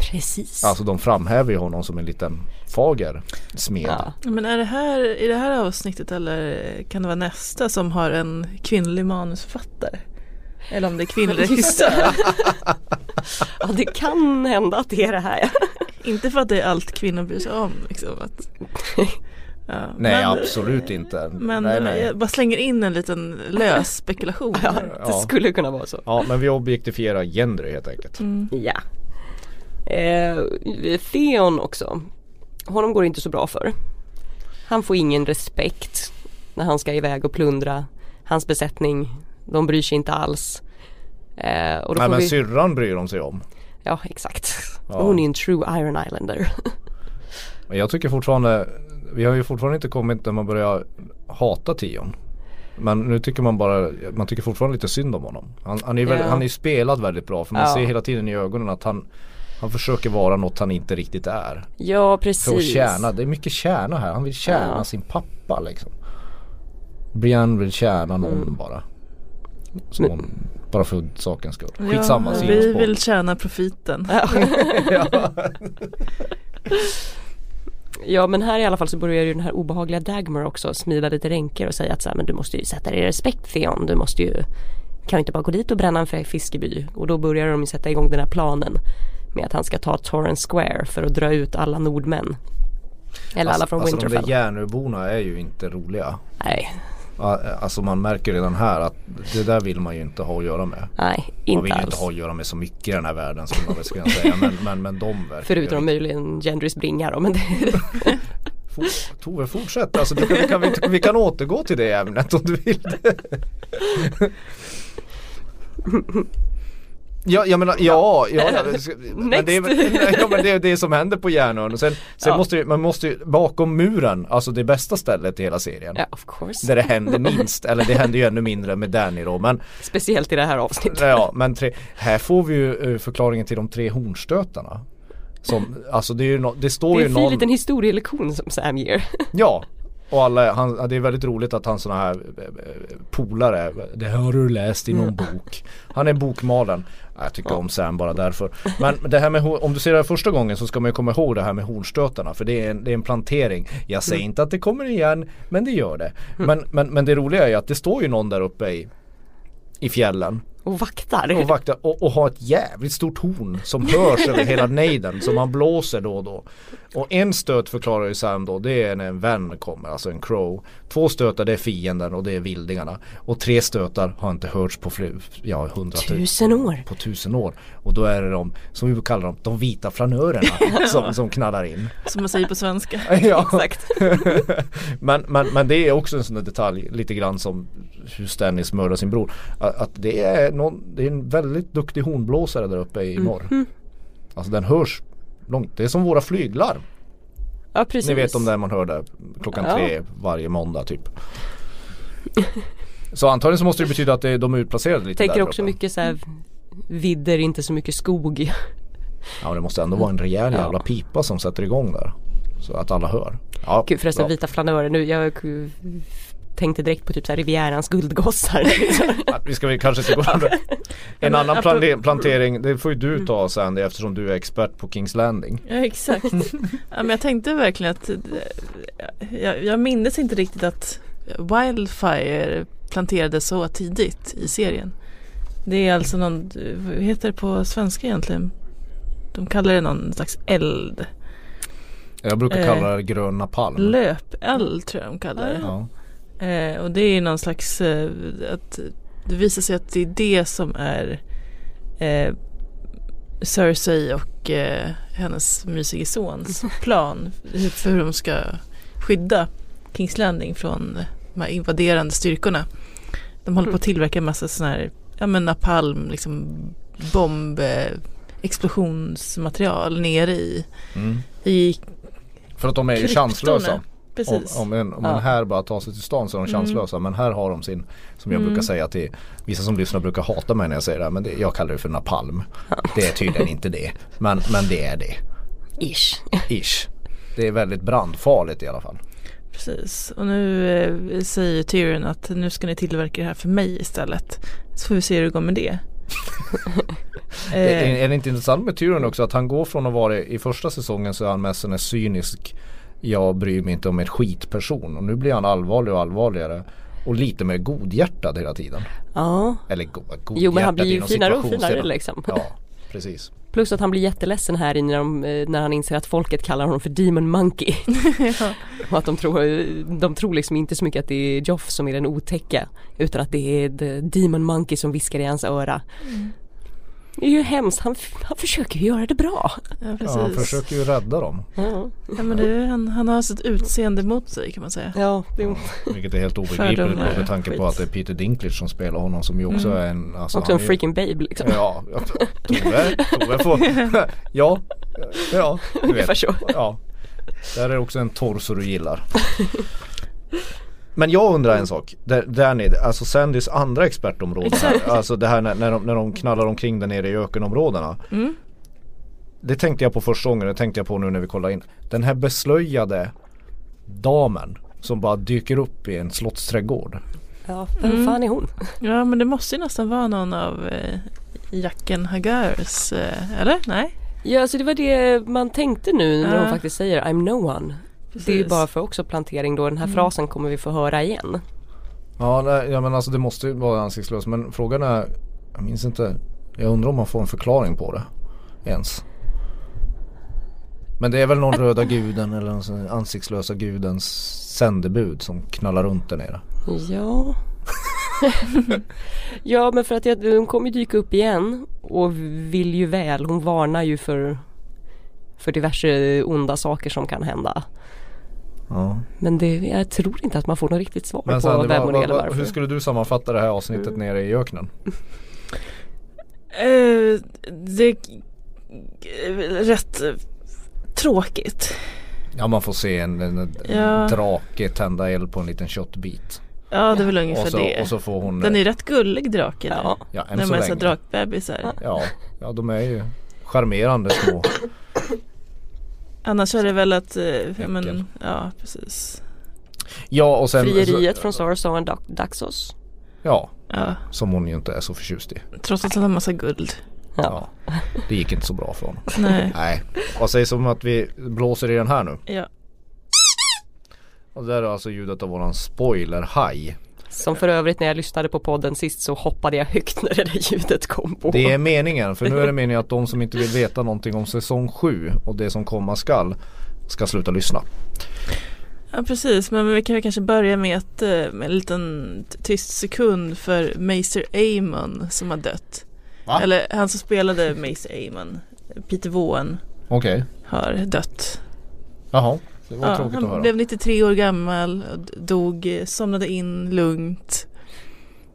[SPEAKER 1] Precis.
[SPEAKER 2] Alltså de framhäver ju honom som en liten fager smed.
[SPEAKER 1] ja.
[SPEAKER 3] Men är det här i det här avsnittet eller kan det vara nästa som har en kvinnlig manusförfattare? Eller om det är kvinnlig regissör.
[SPEAKER 1] det. ja det kan hända att det är det här.
[SPEAKER 3] Inte för att det är allt kvinnor bryr sig om. Liksom, att, ja,
[SPEAKER 2] Nej
[SPEAKER 3] men-
[SPEAKER 2] absolut inte.
[SPEAKER 3] Men
[SPEAKER 2] nej, nej.
[SPEAKER 3] jag bara slänger in en liten lös spekulation.
[SPEAKER 1] Ja, det
[SPEAKER 2] Ja.
[SPEAKER 1] skulle kunna vara så.
[SPEAKER 2] Ja men vi objektifierar Gendry helt enkelt.
[SPEAKER 3] Mm.
[SPEAKER 1] Ja. Eh, Theon också. Honom går det inte så bra för. Han får ingen respekt när han ska iväg och plundra. Hans besättning, de bryr sig inte alls. Eh, och då
[SPEAKER 2] Nej men
[SPEAKER 1] vi...
[SPEAKER 2] syrran bryr de sig om.
[SPEAKER 1] Ja exakt.
[SPEAKER 2] Ja.
[SPEAKER 1] Hon är en true Iron Islander.
[SPEAKER 2] Men jag tycker fortfarande, vi har ju fortfarande inte kommit där man börjar hata Tion. Men nu tycker man bara, man tycker fortfarande lite synd om honom. Han, han är ju väldigt,
[SPEAKER 1] Ja.
[SPEAKER 2] han är ju spelad väldigt bra för man
[SPEAKER 1] Ja.
[SPEAKER 2] ser hela tiden i ögonen att han Han försöker vara något han inte riktigt är.
[SPEAKER 1] Ja
[SPEAKER 2] För att
[SPEAKER 1] precis.
[SPEAKER 2] tjäna, det är mycket tjäna här. Han vill tjäna
[SPEAKER 1] Ja.
[SPEAKER 2] sin pappa liksom. Brian vill tjäna någon
[SPEAKER 1] Mm.
[SPEAKER 2] bara. Som hon, bara för sakens skull. Skitsamma,
[SPEAKER 3] ja, vi vill tjäna profiten.
[SPEAKER 2] ja.
[SPEAKER 1] Ja men här i alla fall så börjar ju den här obehagliga Dagmar också smida lite ränker och säga att så här, men du måste ju sätta dig i respekt Theon. Du måste ju kan inte bara gå dit och bränna en fiskeby. Och då börjar de sätta igång den här planen med att han ska ta Torrance Square för att dra ut alla nordmän. Eller alla från
[SPEAKER 2] alltså de
[SPEAKER 1] Winterfell.
[SPEAKER 2] där Järnöborna är ju inte roliga.
[SPEAKER 1] Nej,
[SPEAKER 2] Alltså man märker redan här att det där vill man ju inte ha att göra med.
[SPEAKER 1] nej
[SPEAKER 2] Man
[SPEAKER 1] inte
[SPEAKER 2] vill ju inte
[SPEAKER 1] alls.
[SPEAKER 2] ha att göra med så mycket i den här världen som man väl ska säga. Men, men, men de verkar
[SPEAKER 1] Förutom
[SPEAKER 2] ju-
[SPEAKER 1] möjligen Gendrys bringa då men det,
[SPEAKER 2] For- Tove fortsätt, alltså du vi, kan, vi, vi kan återgå till det ämnet om du vill. Ja, jag menar, ja, ja, ja men det är, ja men det är det som händer på Järnön sen, sen
[SPEAKER 1] Ja.
[SPEAKER 2] måste ju, man måste ju, bakom muren, alltså det bästa stället i hela serien
[SPEAKER 1] ja of course.
[SPEAKER 2] Där det händer minst, eller det händer ju ännu mindre med Danny då men
[SPEAKER 1] Speciellt i det här avsnittet.
[SPEAKER 2] Ja men tre, här får vi ju eh, förklaringen till de tre hornstötarna som, alltså det är ju no, det står
[SPEAKER 1] Det är
[SPEAKER 2] ju
[SPEAKER 1] en fin
[SPEAKER 2] någon
[SPEAKER 1] liten historielektion som Sam ger.
[SPEAKER 2] Ja och alla, han, det är väldigt roligt att han sådana här eh, eh, polare, det har du läst i någon bok. Han är bokmalen. Ja, Jag tycker om Sam bara därför. Men det här med, om du ser det här första gången så ska man ju komma ihåg det här med hornstötarna för det är en, det är en plantering. Jag säger inte att det kommer igen men det gör det. Men, men, men det roliga är ju att det står ju någon där uppe i, i fjällen
[SPEAKER 1] Och vaktar.
[SPEAKER 2] och vaktar och, och har ett jävligt stort horn som hörs över hela nejden som man blåser då och då. Och en stöt förklarar ju Sam då det är när en vän kommer, alltså en crow. Två stötar det är fienden och det är vildingarna. Och tre stötar har inte hörts på fler, ja hundratusen
[SPEAKER 1] Tusen år.
[SPEAKER 2] på tusen år. Och då är det de, som vi kallar dem, de vita flanörerna som, som knallar in.
[SPEAKER 3] Som man säger på svenska.
[SPEAKER 2] Ja.
[SPEAKER 1] Exakt.
[SPEAKER 2] men, men, men det är också en sån där detalj lite grann som hur Stannis mördar sin bror. Att, att det, är någon, det är en väldigt duktig hornblåsare där uppe i norr. Alltså den hörs långt. Det är som våra flyglarm.
[SPEAKER 1] Ja precis.
[SPEAKER 2] Ni vet om där man hör det klockan
[SPEAKER 1] Ja.
[SPEAKER 2] tre varje måndag typ. Så antagligen så måste det betyda att det, de är utplacerade lite
[SPEAKER 1] Tänker
[SPEAKER 2] där
[SPEAKER 1] också
[SPEAKER 2] uppe.
[SPEAKER 1] mycket så här vidder, inte så mycket skog.
[SPEAKER 2] Ja det måste ändå vara en rejäl jävla
[SPEAKER 1] Ja.
[SPEAKER 2] pipa som sätter igång där. Så att alla hör. Ja,
[SPEAKER 1] Gud förresten
[SPEAKER 2] bra.
[SPEAKER 1] vita flanörer nu, jag tänkte direkt på typ så här Rivierans guldgossar.
[SPEAKER 2] Vi ska väl kanske inte gå över. En annan plante- plantering, det får ju du ta Sandy eftersom du är expert på Kings Landing.
[SPEAKER 3] Ja exakt. ja, men jag tänkte verkligen att eh, jag, jag minns inte riktigt att Wildfire planterades så tidigt i serien. Det är alltså någon, vad heter det på svenska egentligen? De kallar det någon slags eld.
[SPEAKER 2] Jag brukar
[SPEAKER 3] Eh,
[SPEAKER 2] kalla det grön napalm.
[SPEAKER 3] Löpeld tror jag de kallar det.
[SPEAKER 2] Ja.
[SPEAKER 3] Eh, och det är någon slags, eh, att det visar sig att det är det som är eh, Cersei och eh, hennes mysige sons plan för hur de ska skydda Kings Landing från de här invaderande styrkorna. De håller på att tillverka en massa sådana här, ja men napalm, liksom bomb, eh, explosionsmaterial nere i,
[SPEAKER 2] Mm.
[SPEAKER 3] i
[SPEAKER 2] För att de är ju
[SPEAKER 3] kryptorna.
[SPEAKER 2] chanslösa.
[SPEAKER 3] Precis.
[SPEAKER 2] Om, om, en, om
[SPEAKER 1] Ja.
[SPEAKER 2] en här bara tar sig till stan så är de chanslösa men här har de sin Som jag brukar säga till Vissa som lyssnar brukar hata mig när jag säger det här men det, jag kallar det för napalm Det är tydligen inte det Men, men det är det
[SPEAKER 1] Ish.
[SPEAKER 2] Ish Det är väldigt brandfarligt i alla fall
[SPEAKER 3] Precis. Och nu eh, säger Tyrion att nu ska ni tillverka det här för mig istället. Så får vi se hur det går med det.
[SPEAKER 2] Är, är det inte intressant med Tyrion också att han går från att vara i första säsongen så är han mest en cynisk Jag bryr mig inte om ett skitperson och nu blir han allvarlig och allvarligare Och lite mer godhjärtad hela tiden
[SPEAKER 1] Ja.
[SPEAKER 2] Eller go, godhjärtad
[SPEAKER 1] Jo men han blir ju finare och finare liksom.
[SPEAKER 2] Ja precis
[SPEAKER 1] Plus att han blir jätteledsen här i när, de, när han inser att folket kallar honom för Demon Monkey. och att de tror, de tror liksom inte så mycket att det är Joff som är den otäcka. Utan att det är the Demon Monkey som viskar i hans öra. Det är ju hemskt, han, han försöker ju göra det bra.
[SPEAKER 3] ja, precis.
[SPEAKER 2] Ja han försöker ju rädda dem
[SPEAKER 1] Ja,
[SPEAKER 3] Ja, men det, han, han har sitt utseende mot sig kan man säga.
[SPEAKER 1] ja det,
[SPEAKER 2] Vilket är helt obegripligt med tanke på att det är Peter Dinklage som spelar honom som ju också
[SPEAKER 3] Mm.
[SPEAKER 2] är en alltså,
[SPEAKER 1] också en
[SPEAKER 2] är ju-
[SPEAKER 1] freaking babe liksom.
[SPEAKER 2] Ja, ja, Tove, Tove får, ja, ja, du
[SPEAKER 1] Ungefär
[SPEAKER 2] vet.
[SPEAKER 1] så.
[SPEAKER 2] Ja, där är också en torso du gillar. Men jag undrar en sak, där, där nere, alltså Sandys andra expertområde alltså det här när, när, de, när de knallar omkring där nere i ökenområdena.
[SPEAKER 3] Mm.
[SPEAKER 2] Det tänkte jag på första gången, det tänkte jag på nu när vi kollade in. Den här beslöjade damen som bara dyker upp i en slottsträdgård.
[SPEAKER 1] Ja, vem
[SPEAKER 3] Mm.
[SPEAKER 1] fan är hon?
[SPEAKER 3] Ja men det måste ju nästan vara någon av eh, Jacken Hagars, eh, eller? Nej?
[SPEAKER 1] Ja alltså det var det man tänkte nu när
[SPEAKER 3] Ja.
[SPEAKER 1] hon faktiskt säger I'm no one. Det är ju
[SPEAKER 3] Precis.
[SPEAKER 1] bara för också plantering då, den här frasen kommer vi få höra igen.
[SPEAKER 2] Ja, nej, ja men alltså det måste ju vara ansiktslöst men frågan är Jag minns inte Jag undrar om man får en förklaring på det Ens Men det är väl någon röda guden eller någon ansiktslösa gudens sändebud som knallar runt där nere
[SPEAKER 1] Ja. ja men för att jag, hon kommer ju dyka upp igen och vill ju väl. Hon varnar ju för för diverse onda saker som kan hända.
[SPEAKER 2] Ja
[SPEAKER 1] Men det, jag tror inte att man får något riktigt svar
[SPEAKER 2] Men
[SPEAKER 1] på
[SPEAKER 2] Sandy,
[SPEAKER 1] vem
[SPEAKER 2] vad,
[SPEAKER 1] hon är eller varför.
[SPEAKER 2] hur skulle du sammanfatta det här avsnittet nere i öknen?
[SPEAKER 3] Eh, det är rätt eh, tråkigt.
[SPEAKER 2] Ja man får se en, en, en
[SPEAKER 3] Ja.
[SPEAKER 2] drake tända eld på en liten köttbit
[SPEAKER 3] Ja det är väl ungefär
[SPEAKER 2] och så,
[SPEAKER 3] det.
[SPEAKER 2] och så får hon
[SPEAKER 3] Den är rätt gullig draken.
[SPEAKER 1] Ja.
[SPEAKER 2] Ja än
[SPEAKER 3] När
[SPEAKER 2] så
[SPEAKER 3] man är så drakbebisar.
[SPEAKER 2] Ja, ja de är ju charmerande små
[SPEAKER 3] Annars är det väl att, eh, men, ja precis.
[SPEAKER 2] Ja och sen
[SPEAKER 1] Frieriet
[SPEAKER 2] så,
[SPEAKER 1] från Sarson Dax- Daxos.
[SPEAKER 2] Ja,
[SPEAKER 3] Ja,
[SPEAKER 2] som hon ju inte är så förtjust i
[SPEAKER 3] trots att han har massa guld.
[SPEAKER 1] Ja.
[SPEAKER 2] Ja, det gick inte så bra för honom.
[SPEAKER 3] Nej.
[SPEAKER 2] Nej, vad sägs om att vi blåser i den här nu?
[SPEAKER 3] Ja.
[SPEAKER 2] Och det är alltså ljudet av våran spoiler-haj.
[SPEAKER 1] Som för övrigt när jag lyssnade på podden sist så hoppade jag högt när det där ljudet kom på.
[SPEAKER 2] Det är meningen, för nu är det meningen att de som inte vill veta någonting om säsong 7 och det som komma skall ska sluta lyssna.
[SPEAKER 3] ja precis men vi kan kanske börja med, att, eh, med en liten tyst sekund för Macer Amon som har dött.
[SPEAKER 2] Va?
[SPEAKER 3] Eller han som spelade Macer Amon, Peter Vaughan,
[SPEAKER 2] Okej,
[SPEAKER 3] har dött.
[SPEAKER 2] jaha. Det var
[SPEAKER 3] Ja,
[SPEAKER 2] tråkigt att
[SPEAKER 3] han
[SPEAKER 2] höra.
[SPEAKER 3] blev 93 år gammal, dog, somnade in lugnt.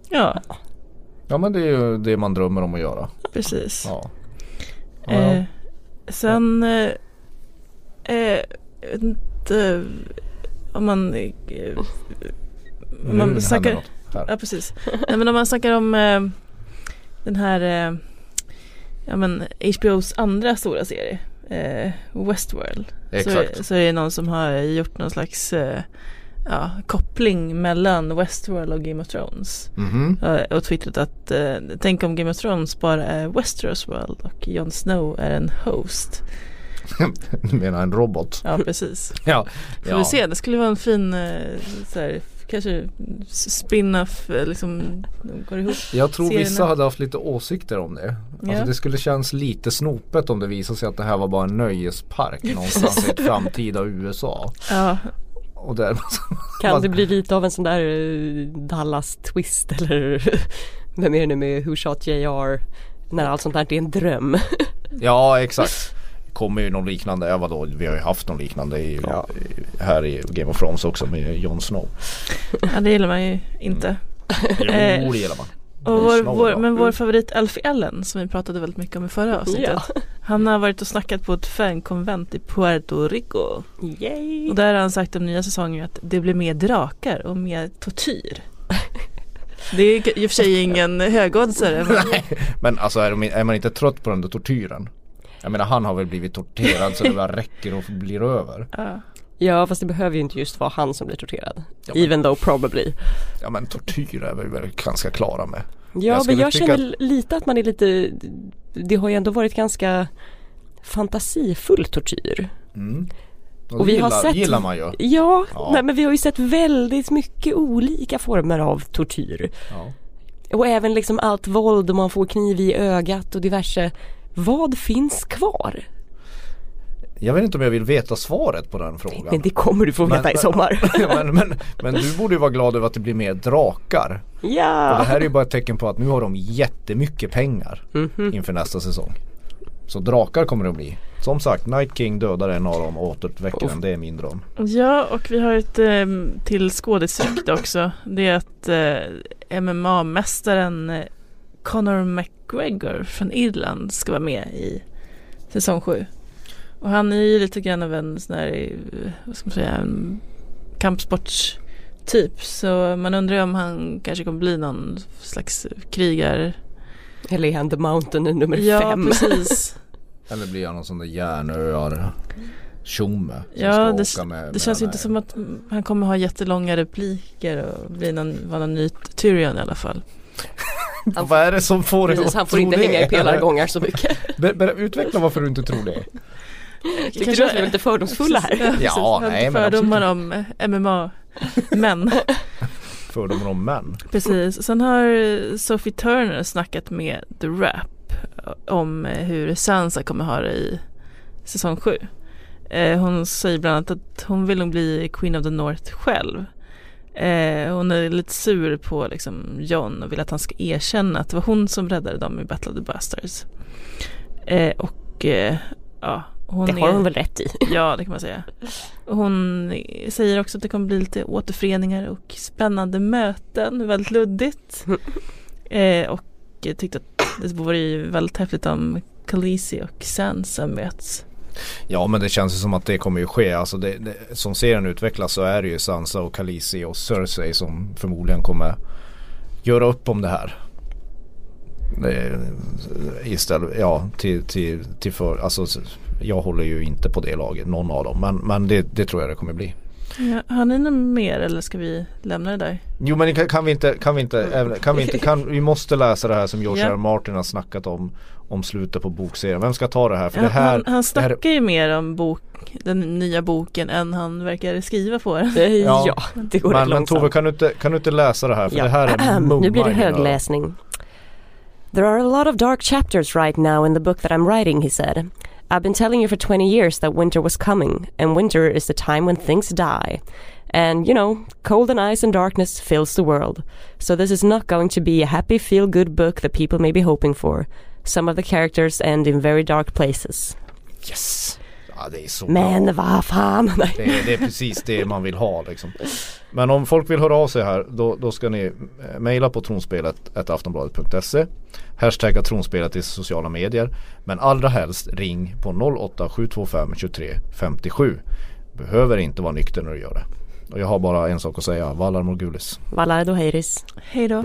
[SPEAKER 3] Ja,
[SPEAKER 2] Ja men det är ju det man drömmer om att göra.
[SPEAKER 3] precis.
[SPEAKER 2] Ja. Ja,
[SPEAKER 3] Eh, sen, eh, eh, jag vet inte om man, eh,
[SPEAKER 2] Nu
[SPEAKER 3] om man
[SPEAKER 2] händer
[SPEAKER 3] snackar,
[SPEAKER 2] något här.
[SPEAKER 3] ja precis. Nej, men om man snackar om eh, den här, eh, ja men HBOs andra stora serie, eh, Westworld.
[SPEAKER 2] Exakt.
[SPEAKER 3] Så, så är det någon som har gjort någon slags eh, ja, koppling mellan Westworld och Game of Thrones.
[SPEAKER 2] Mhm.
[SPEAKER 3] Eh, och twittrat att eh, tänk om Game of Thrones bara är Westeros World och Jon Snow är en host.
[SPEAKER 2] Du menar en robot?
[SPEAKER 3] Ja precis.
[SPEAKER 2] Ja.
[SPEAKER 3] Får vi se, det skulle vara en fin eh, så här, kanske spin-off eh, liksom går ihop.
[SPEAKER 2] Jag tror
[SPEAKER 3] serierna.
[SPEAKER 2] vissa hade haft lite åsikter om det. Alltså
[SPEAKER 3] Ja.
[SPEAKER 2] det skulle kännas lite snopet om det visade sig att det här var bara en nöjespark någonstans i ett framtida USA.
[SPEAKER 3] Ja,
[SPEAKER 2] Och där,
[SPEAKER 1] Kan det bli lite av en sån där eh, Dallas twist eller vem är det nu med Who Shot JR? När allt sånt där är en dröm.
[SPEAKER 2] Ja exakt. Kommer ju någon liknande, ja vadå, vi har ju haft någon liknande i,
[SPEAKER 1] Ja.
[SPEAKER 2] här i Game of Thrones också med Jon Snow.
[SPEAKER 3] ja det gillar man ju inte.
[SPEAKER 2] Jo
[SPEAKER 3] Eh.
[SPEAKER 2] det gillar man.
[SPEAKER 3] Och vår, vår, men vår favorit Alfie Allen som vi pratade väldigt mycket om i förra avsnittet.
[SPEAKER 1] Ja.
[SPEAKER 3] Han har varit och snackat på ett fankonvent i Puerto Rico.
[SPEAKER 1] Yay!
[SPEAKER 3] Och där har han sagt om nya säsongen att det blir mer drakar och mer tortyr. Det är i och för sig ingen högoddsare. men-
[SPEAKER 2] Men alltså är, de, är man inte trött på den där tortyren? Jag menar han har väl blivit torterad så det bara räcker och blir över.
[SPEAKER 3] Ja.
[SPEAKER 1] Ja fast det behöver ju inte just vara han som blir torterad.
[SPEAKER 2] Ja, men-
[SPEAKER 1] Even though probably.
[SPEAKER 2] Ja men tortyr är vi väl ganska klara med.
[SPEAKER 1] Ja
[SPEAKER 2] Jag
[SPEAKER 1] men jag känner lite att man är lite Det har ju ändå varit ganska Fantasifull tortyr.
[SPEAKER 2] Mm. Och,
[SPEAKER 1] Och vi har
[SPEAKER 2] gillar,
[SPEAKER 1] sett-
[SPEAKER 2] gillar man ju.
[SPEAKER 1] Ja,
[SPEAKER 2] Ja.
[SPEAKER 1] Nej, men vi har ju sett väldigt mycket olika former av tortyr.
[SPEAKER 2] Ja.
[SPEAKER 1] Och även liksom allt våld och man får kniv i ögat och diverse. Vad finns kvar?
[SPEAKER 2] Jag vet inte om jag vill veta svaret på den frågan.
[SPEAKER 1] Men det kommer du få veta
[SPEAKER 2] Men-
[SPEAKER 1] i sommar.
[SPEAKER 2] men, men, men du borde ju vara glad över att det blir mer drakar. Och det
[SPEAKER 1] ja.
[SPEAKER 2] här är ju bara ett tecken på att nu har de jättemycket pengar
[SPEAKER 1] Mhm.
[SPEAKER 2] inför nästa säsong. Så drakar kommer det att bli. Som sagt, Night King dödar en av dem och återuppväcker den. Det är min dröm.
[SPEAKER 3] Ja, och vi har ett eh, till skådisrykte också. Det är att eh, MMA-mästaren eh, Conor McGregor från Irland ska vara med i säsong 7. Och han är ju lite grann av en sån här, vad ska man säga, en kampsportstyp. Så man undrar ju om han kanske kommer bli någon slags krigare.
[SPEAKER 1] Eller är han The Mountain nummer
[SPEAKER 3] ja,
[SPEAKER 1] fem?
[SPEAKER 3] precis.
[SPEAKER 2] Eller blir han någon sån där järnöar tjomme som
[SPEAKER 3] Ja, det,
[SPEAKER 2] åka med,
[SPEAKER 3] det
[SPEAKER 2] med
[SPEAKER 3] känns ju inte som att han kommer ha jättelånga repliker och bli någon, vara någon ny Tyrion i alla fall.
[SPEAKER 1] Han-
[SPEAKER 2] Vad är det som får dig att
[SPEAKER 1] han får
[SPEAKER 2] tro
[SPEAKER 1] inte
[SPEAKER 2] det?
[SPEAKER 1] hänga i pelargångar så mycket.
[SPEAKER 2] Ber, ber, utveckla varför du inte tror det.
[SPEAKER 1] Tyckte du att vi var lite fördomsfulla här?
[SPEAKER 2] Ja,
[SPEAKER 3] Jag har
[SPEAKER 2] nej, men
[SPEAKER 3] Fördomar om eh, MMA-män.
[SPEAKER 2] Fördomar om män.
[SPEAKER 3] precis. Sen har Sophie Turner snackat med The Rap om hur Sansa kommer ha det i säsong 7. Eh, Hon säger bland annat att hon vill nog bli Queen of the North själv. Eh, hon är lite sur på liksom, John och vill att han ska erkänna att det var hon som räddade dem i Battle of the Bastards. Eh, och eh, ja, hon
[SPEAKER 1] Det har
[SPEAKER 3] är,
[SPEAKER 1] hon väl rätt i.
[SPEAKER 3] Ja, det kan man säga. Hon säger också att det kommer bli lite återföreningar och spännande möten, väldigt luddigt. Eh, och tyckte att det vore ju väldigt häftigt om Khaleesi och Sansa möts.
[SPEAKER 2] Ja men det känns ju som att det kommer ju ske. Alltså det, det, som serien utvecklas så är det ju Sansa och Khaleesi och Cersei som förmodligen kommer göra upp om det här. Det, istället, ja till, till, till för, alltså jag håller ju inte på det laget, någon av dem. Men, men det, det tror jag det kommer bli.
[SPEAKER 3] Ja, har ni något mer eller ska vi lämna det där?
[SPEAKER 2] Jo men kan, kan vi inte, kan vi inte, kan vi inte, kan, vi måste läsa det här som George
[SPEAKER 3] Ja.
[SPEAKER 2] R. Martin har snackat om Om slutet på bokserien. Vem ska ta det här? För det
[SPEAKER 3] han,
[SPEAKER 2] här,
[SPEAKER 3] han, han
[SPEAKER 2] det här
[SPEAKER 3] snackar ju mer om bok, den nya boken än han verkar skriva på den.
[SPEAKER 1] Ja,
[SPEAKER 2] Ja.
[SPEAKER 1] det går
[SPEAKER 2] men, men. Tove kan du, inte, kan du inte läsa det här? För det här är
[SPEAKER 1] nu blir det högläsning. There are a lot of dark chapters right now in the book that I'm writing, he said. I've been telling you for 20 years that winter was coming, and winter is the time when things die. And, you know, cold and ice and darkness fills the world. So this is not going to be a happy, feel-good book that people may be hoping for. Some of the characters end in very dark places.
[SPEAKER 2] Yes! Ja det är så
[SPEAKER 1] Men
[SPEAKER 2] bra.
[SPEAKER 1] vad fan.
[SPEAKER 2] Det är, det är precis det man vill ha liksom. Men om folk vill höra av sig här då, då ska ni eh, mejla på tronspelet aftonbladet.se Hashtagga tronspelet i sociala medier Men allra helst ring på 08 725 23 57 Behöver inte vara nykter när du gör det. Och jag har bara en sak att säga, Valar Morgulis.
[SPEAKER 1] Valar då heiris.
[SPEAKER 3] Hej då.